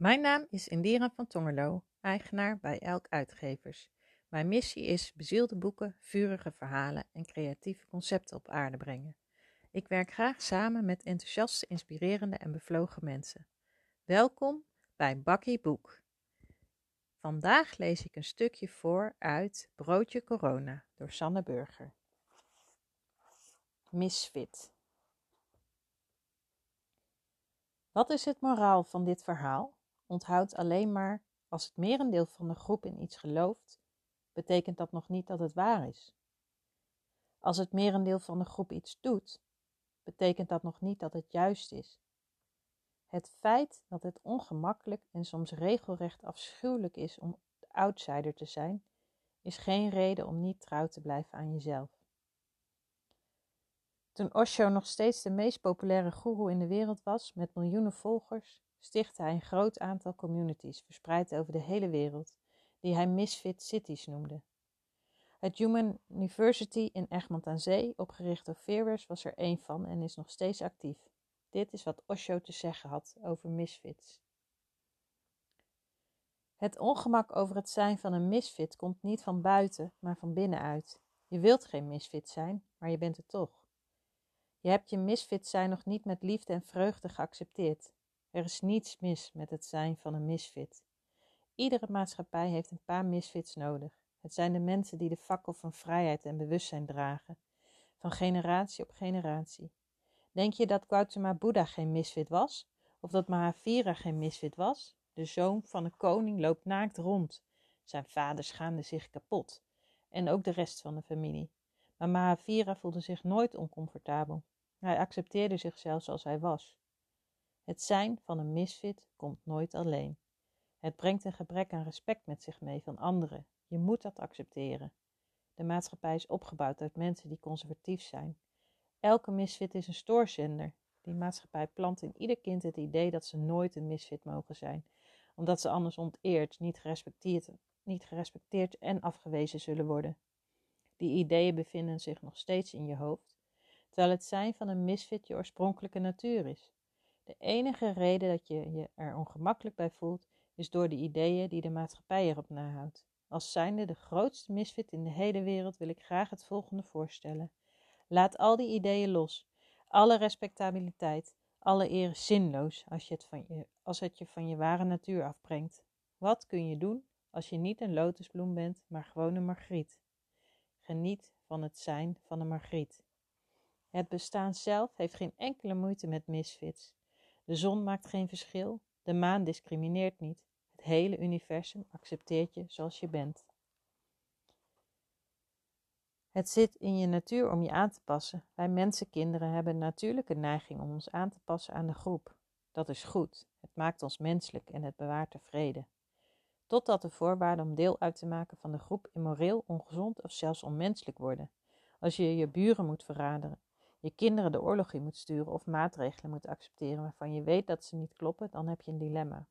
Mijn naam is Indira van Tongerlo, eigenaar bij Elk Uitgevers. Mijn missie is bezielde boeken, vurige verhalen en creatieve concepten op aarde brengen. Ik werk graag samen met enthousiaste, inspirerende en bevlogen mensen. Welkom bij Bakkie Boek. Vandaag lees ik een stukje voor uit Broodje Corona door Sanne Burger. Misfit. Wat is het moraal van dit verhaal? Onthoud alleen maar als het merendeel van de groep in iets gelooft, betekent dat nog niet dat het waar is. Als het merendeel van de groep iets doet, betekent dat nog niet dat het juist is. Het feit dat het ongemakkelijk en soms regelrecht afschuwelijk is om de outsider te zijn, is geen reden om niet trouw te blijven aan jezelf. Toen Osho nog steeds de meest populaire goeroe in de wereld was, met miljoenen volgers, stichtte hij een groot aantal communities verspreid over de hele wereld, die hij Misfit Cities noemde. Het Human University in Egmond aan Zee, opgericht door Fearless, was er één van en is nog steeds actief. Dit is wat Osho te zeggen had over misfits. Het ongemak over het zijn van een misfit komt niet van buiten, maar van binnenuit. Je wilt geen misfit zijn, maar je bent het toch. Je hebt je misfit zijn nog niet met liefde en vreugde geaccepteerd. Er is niets mis met het zijn van een misfit. Iedere maatschappij heeft een paar misfits nodig. Het zijn de mensen die de fakkel van vrijheid en bewustzijn dragen, van generatie op generatie. Denk je dat Gautama Buddha geen misfit was? Of dat Mahavira geen misfit was? De zoon van een koning loopt naakt rond. Zijn vader schaamde zich kapot. En ook de rest van de familie. Maar Mahavira voelde zich nooit oncomfortabel. Hij accepteerde zichzelf zoals hij was. Het zijn van een misfit komt nooit alleen. Het brengt een gebrek aan respect met zich mee van anderen. Je moet dat accepteren. De maatschappij is opgebouwd uit mensen die conservatief zijn. Elke misfit is een stoorzender. Die maatschappij plant in ieder kind het idee dat ze nooit een misfit mogen zijn, omdat ze anders onteerd, niet gerespecteerd, niet gerespecteerd en afgewezen zullen worden. Die ideeën bevinden zich nog steeds in je hoofd, terwijl het zijn van een misfit je oorspronkelijke natuur is. De enige reden dat je je er ongemakkelijk bij voelt, is door de ideeën die de maatschappij erop nahoudt. Als zijnde de grootste misfit in de hele wereld wil ik graag het volgende voorstellen. Laat al die ideeën los. Alle respectabiliteit, alle eer zinloos als, je het van je, als het je van je ware natuur afbrengt. Wat kun je doen als je niet een lotusbloem bent, maar gewoon een margriet? Geniet van het zijn van een margriet. Het bestaan zelf heeft geen enkele moeite met misfits. De zon maakt geen verschil, de maan discrimineert niet. Het hele universum accepteert je zoals je bent. Het zit in je natuur om je aan te passen. Wij mensenkinderen hebben een natuurlijke neiging om ons aan te passen aan de groep. Dat is goed. Het maakt ons menselijk en het bewaart de vrede. Totdat de voorwaarden om deel uit te maken van de groep immoreel, ongezond of zelfs onmenselijk worden. Als je je buren moet verraderen, je kinderen de oorlog in moet sturen of maatregelen moet accepteren waarvan je weet dat ze niet kloppen, dan heb je een dilemma.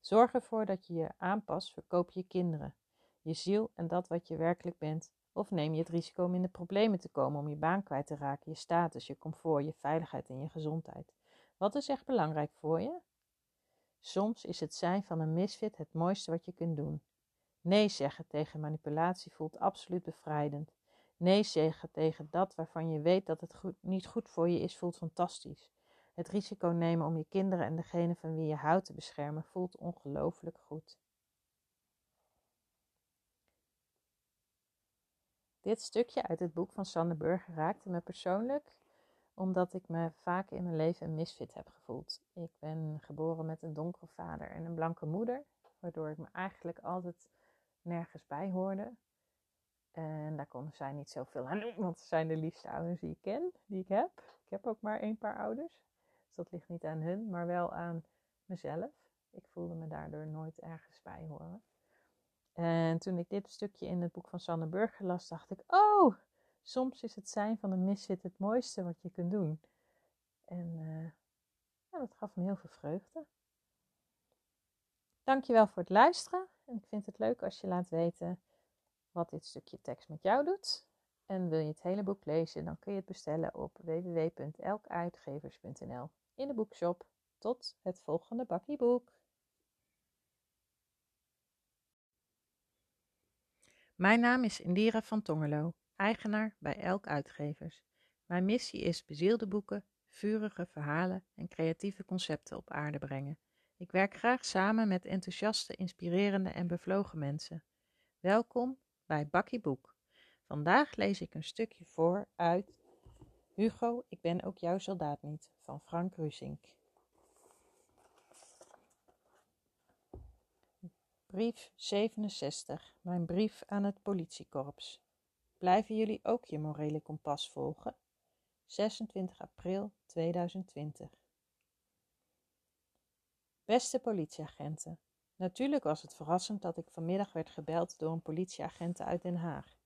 Zorg ervoor dat je je aanpast, verkoop je kinderen, je ziel en dat wat je werkelijk bent, of neem je het risico om in de problemen te komen, om je baan kwijt te raken, je status, je comfort, je veiligheid en je gezondheid. Wat is echt belangrijk voor je? Soms is het zijn van een misfit het mooiste wat je kunt doen. Nee zeggen tegen manipulatie voelt absoluut bevrijdend. Nee zeggen tegen dat waarvan je weet dat het niet goed voor je is, voelt fantastisch. Het risico nemen om je kinderen en degene van wie je houdt te beschermen voelt ongelooflijk goed. Dit stukje uit het boek van Sander Burger raakte me persoonlijk omdat ik me vaak in mijn leven een misfit heb gevoeld. Ik ben geboren met een donkere vader en een blanke moeder, waardoor ik me eigenlijk altijd nergens bij hoorde. En daar konden zij niet zoveel aan doen, want ze zijn de liefste ouders die ik ken, die ik heb. Ik heb ook maar één paar ouders. Dus dat ligt niet aan hun, maar wel aan mezelf. Ik voelde me daardoor nooit ergens bij horen. En toen ik dit stukje in het boek van Sanne Burger las, dacht ik: Oh, soms is het zijn van een misfit het mooiste wat je kunt doen. En uh, ja, dat gaf me heel veel vreugde. Dankjewel voor het luisteren. En ik vind het leuk als je laat weten wat dit stukje tekst met jou doet. En wil je het hele boek lezen, dan kun je het bestellen op www.elkuitgevers.nl in de boekshop. Tot het volgende bakkieboek. Mijn naam is Indira van Tongerlo, eigenaar bij Elk Uitgevers. Mijn missie is bezielde boeken, vurige verhalen en creatieve concepten op aarde brengen. Ik werk graag samen met enthousiaste, inspirerende en bevlogen mensen. Welkom bij Bakkie Boek. Vandaag lees ik een stukje voor uit Hugo, ik ben ook jouw soldaat niet van Frank Rusink. Brief 67. Mijn brief aan het politiekorps. Blijven jullie ook je morele kompas volgen? 26 april 2020. Beste politieagenten. Natuurlijk was het verrassend dat ik vanmiddag werd gebeld door een politieagent uit Den Haag.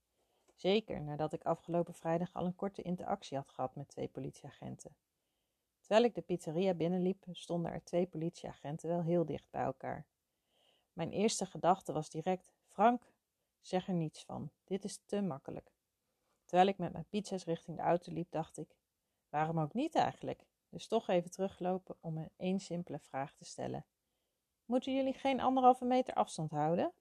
Zeker nadat ik afgelopen vrijdag al een korte interactie had gehad met twee politieagenten. Terwijl ik de pizzeria binnenliep, stonden er twee politieagenten wel heel dicht bij elkaar. Mijn eerste gedachte was direct: Frank, zeg er niets van. Dit is te makkelijk. Terwijl ik met mijn pizza's richting de auto liep, dacht ik: waarom ook niet eigenlijk? Dus toch even teruglopen om een één simpele vraag te stellen. Moeten jullie geen anderhalve meter afstand houden?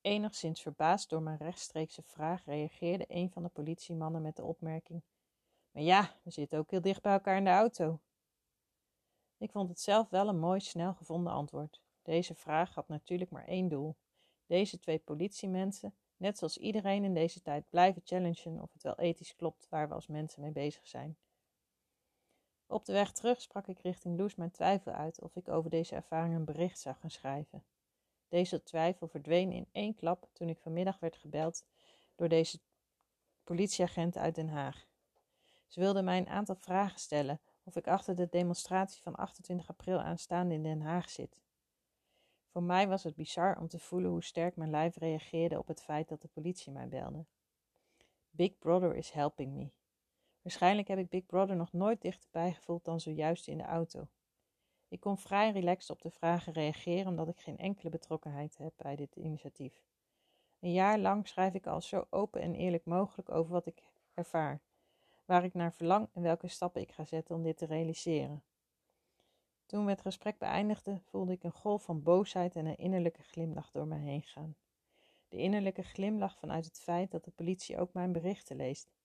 Enigszins verbaasd door mijn rechtstreekse vraag reageerde een van de politiemannen met de opmerking: Maar ja, we zitten ook heel dicht bij elkaar in de auto. Ik vond het zelf wel een mooi, snel gevonden antwoord. Deze vraag had natuurlijk maar één doel. Deze twee politiemensen, net zoals iedereen in deze tijd, blijven challengen of het wel ethisch klopt waar we als mensen mee bezig zijn. Op de weg terug sprak ik richting Loes mijn twijfel uit of ik over deze ervaring een bericht zou gaan schrijven. Deze twijfel verdween in één klap toen ik vanmiddag werd gebeld door deze politieagent uit Den Haag. Ze wilde mij een aantal vragen stellen of ik achter de demonstratie van 28 april aanstaande in Den Haag zit. Voor mij was het bizar om te voelen hoe sterk mijn lijf reageerde op het feit dat de politie mij belde. Big Brother is helping me. Waarschijnlijk heb ik Big Brother nog nooit dichterbij gevoeld dan zojuist in de auto. Ik kon vrij relaxed op de vragen reageren omdat ik geen enkele betrokkenheid heb bij dit initiatief. Een jaar lang schrijf ik al zo open en eerlijk mogelijk over wat ik ervaar, waar ik naar verlang en welke stappen ik ga zetten om dit te realiseren. Toen we het gesprek beëindigden, voelde ik een golf van boosheid en een innerlijke glimlach door mij heen gaan. De innerlijke glimlach vanuit het feit dat de politie ook mijn berichten leest.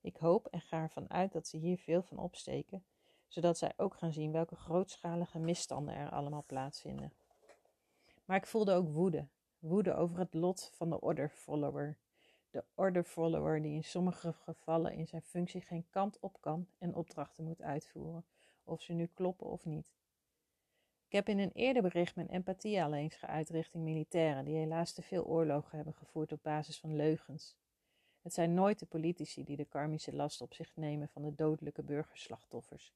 Ik hoop en ga ervan uit dat ze hier veel van opsteken, zodat zij ook gaan zien welke grootschalige misstanden er allemaal plaatsvinden. Maar ik voelde ook woede. Woede over het lot van de order follower. De order follower die in sommige gevallen in zijn functie geen kant op kan en opdrachten moet uitvoeren, of ze nu kloppen of niet. Ik heb in een eerder bericht mijn empathie al eens geuit richting militairen die helaas te veel oorlogen hebben gevoerd op basis van leugens. Het zijn nooit de politici die de karmische last op zich nemen van de dodelijke burgerslachtoffers.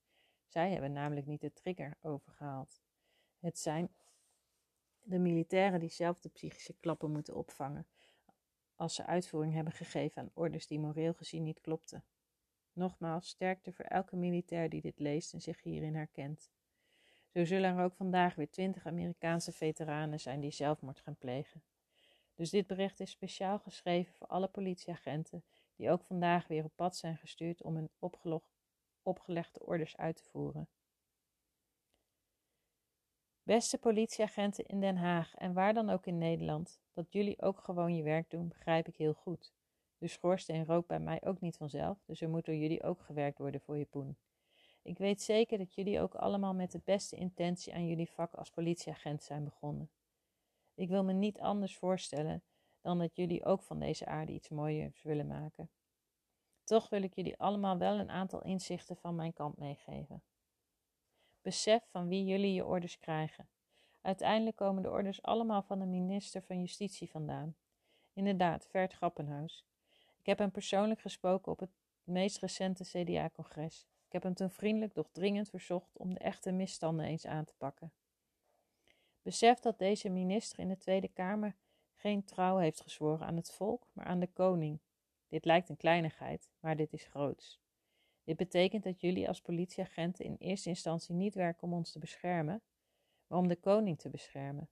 Zij hebben namelijk niet de trigger overgehaald. Het zijn de militairen die zelf de psychische klappen moeten opvangen als ze uitvoering hebben gegeven aan orders die moreel gezien niet klopten. Nogmaals, sterkte voor elke militair die dit leest en zich hierin herkent. Zo zullen er ook vandaag weer twintig Amerikaanse veteranen zijn die zelfmoord gaan plegen. Dus dit bericht is speciaal geschreven voor alle politieagenten die ook vandaag weer op pad zijn gestuurd om hun opgelegde orders uit te voeren. Beste politieagenten in Den Haag en waar dan ook in Nederland, dat jullie ook gewoon je werk doen, begrijp ik heel goed. De schoorsteen rookt bij mij ook niet vanzelf, dus er moet door jullie ook gewerkt worden voor je poen. Ik weet zeker dat jullie ook allemaal met de beste intentie aan jullie vak als politieagent zijn begonnen. Ik wil me niet anders voorstellen dan dat jullie ook van deze aarde iets mooiers willen maken. Toch wil ik jullie allemaal wel een aantal inzichten van mijn kant meegeven. Besef van wie jullie je orders krijgen. Uiteindelijk komen de orders allemaal van de minister van Justitie vandaan. Inderdaad, Vert Grappenhuis. Ik heb hem persoonlijk gesproken op het meest recente CDA-congres. Ik heb hem toen vriendelijk, doch dringend verzocht om de echte misstanden eens aan te pakken. Besef dat deze minister in de Tweede Kamer geen trouw heeft gezworen aan het volk, maar aan de koning. Dit lijkt een kleinigheid, maar dit is groots. Dit betekent dat jullie als politieagenten in eerste instantie niet werken om ons te beschermen, maar om de koning te beschermen.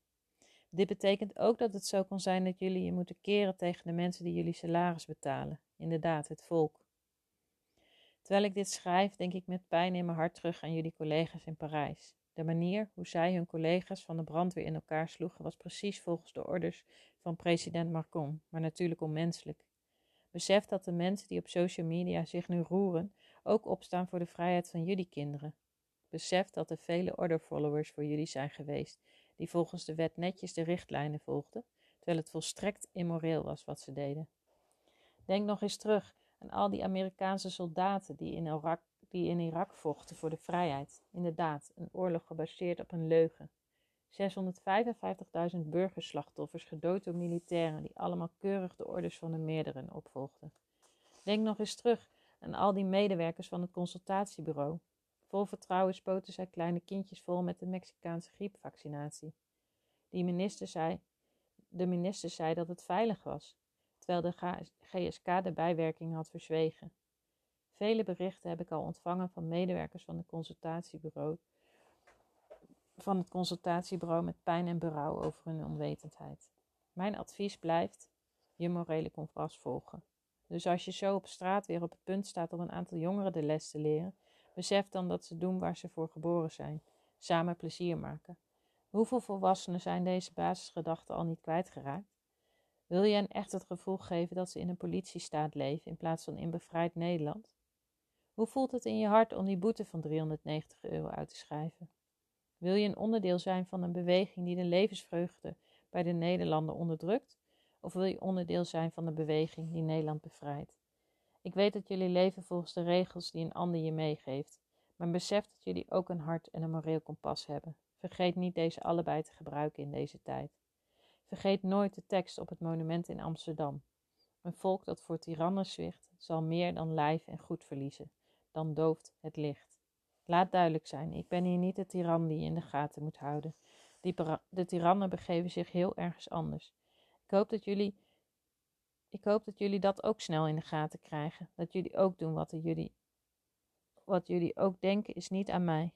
Dit betekent ook dat het zo kan zijn dat jullie je moeten keren tegen de mensen die jullie salaris betalen, inderdaad, het volk. Terwijl ik dit schrijf, denk ik met pijn in mijn hart terug aan jullie collega's in Parijs. De manier hoe zij hun collega's van de brandweer in elkaar sloegen was precies volgens de orders van president Macron, maar natuurlijk onmenselijk. Besef dat de mensen die op social media zich nu roeren ook opstaan voor de vrijheid van jullie kinderen. Besef dat er vele order-followers voor jullie zijn geweest, die volgens de wet netjes de richtlijnen volgden, terwijl het volstrekt immoreel was wat ze deden. Denk nog eens terug aan al die Amerikaanse soldaten die in Irak, die in Irak vochten voor de vrijheid. Inderdaad, een oorlog gebaseerd op een leugen. 655.000 burgerslachtoffers gedood door militairen die allemaal keurig de orders van de meerderen opvolgden. Denk nog eens terug aan al die medewerkers van het consultatiebureau. Vol vertrouwen spoten zij kleine kindjes vol met de Mexicaanse griepvaccinatie. Die minister zei, de minister zei dat het veilig was, terwijl de GSK de bijwerking had verzwegen. Vele berichten heb ik al ontvangen van medewerkers van, de consultatiebureau, van het consultatiebureau met pijn en berouw over hun onwetendheid. Mijn advies blijft je morele kompas volgen. Dus als je zo op straat weer op het punt staat om een aantal jongeren de les te leren, besef dan dat ze doen waar ze voor geboren zijn: samen plezier maken. Hoeveel volwassenen zijn deze basisgedachten al niet kwijtgeraakt? Wil je hen echt het gevoel geven dat ze in een politiestaat leven in plaats van in bevrijd Nederland? Hoe voelt het in je hart om die boete van 390 euro uit te schrijven? Wil je een onderdeel zijn van een beweging die de levensvreugde bij de Nederlander onderdrukt? Of wil je onderdeel zijn van de beweging die Nederland bevrijdt? Ik weet dat jullie leven volgens de regels die een ander je meegeeft, maar besef dat jullie ook een hart en een moreel kompas hebben. Vergeet niet deze allebei te gebruiken in deze tijd. Vergeet nooit de tekst op het monument in Amsterdam. Een volk dat voor tirannen zwicht, zal meer dan lijf en goed verliezen, dan dooft het licht. Laat duidelijk zijn, ik ben hier niet de tiran die je in de gaten moet houden. Die de tirannen begeven zich heel ergens anders. Ik hoop dat jullie ik hoop dat jullie dat ook snel in de gaten krijgen. Dat jullie ook doen wat, jullie, wat jullie ook denken is niet aan mij.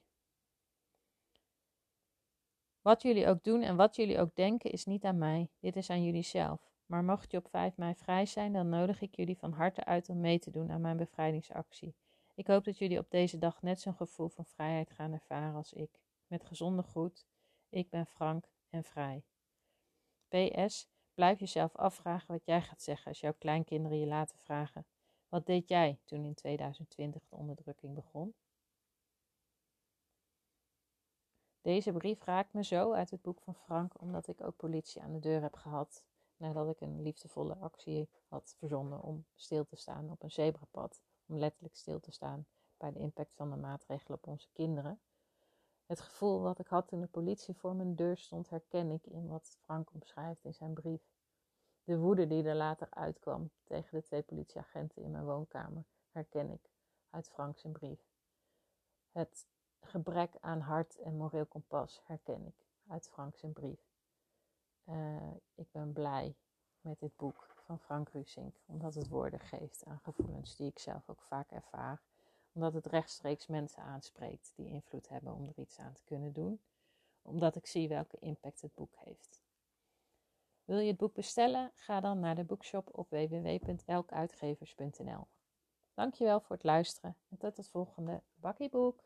Wat jullie ook doen en wat jullie ook denken is niet aan mij. Dit is aan jullie zelf. Maar mocht je op 5 mei vrij zijn, dan nodig ik jullie van harte uit om mee te doen aan mijn bevrijdingsactie. Ik hoop dat jullie op deze dag net zo'n gevoel van vrijheid gaan ervaren als ik. Met gezonde groet, ik ben Frank en vrij. PS, blijf jezelf afvragen wat jij gaat zeggen als jouw kleinkinderen je laten vragen: Wat deed jij toen in 2020 de onderdrukking begon? Deze brief raakt me zo uit het boek van Frank, omdat ik ook politie aan de deur heb gehad nadat ik een liefdevolle actie had verzonnen om stil te staan op een zebrapad om letterlijk stil te staan bij de impact van de maatregelen op onze kinderen. Het gevoel wat ik had toen de politie voor mijn deur stond, herken ik in wat Frank omschrijft in zijn brief. De woede die er later uitkwam tegen de twee politieagenten in mijn woonkamer, herken ik uit Franks brief. Het gebrek aan hart en moreel kompas herken ik uit Franks brief. Uh, ik ben blij met dit boek van Frank Rusink, omdat het woorden geeft aan gevoelens die ik zelf ook vaak ervaar, omdat het rechtstreeks mensen aanspreekt die invloed hebben om er iets aan te kunnen doen, omdat ik zie welke impact het boek heeft. Wil je het boek bestellen? Ga dan naar de boekshop op www.elkuitgevers.nl. Dankjewel voor het luisteren en tot het volgende bakkieboek.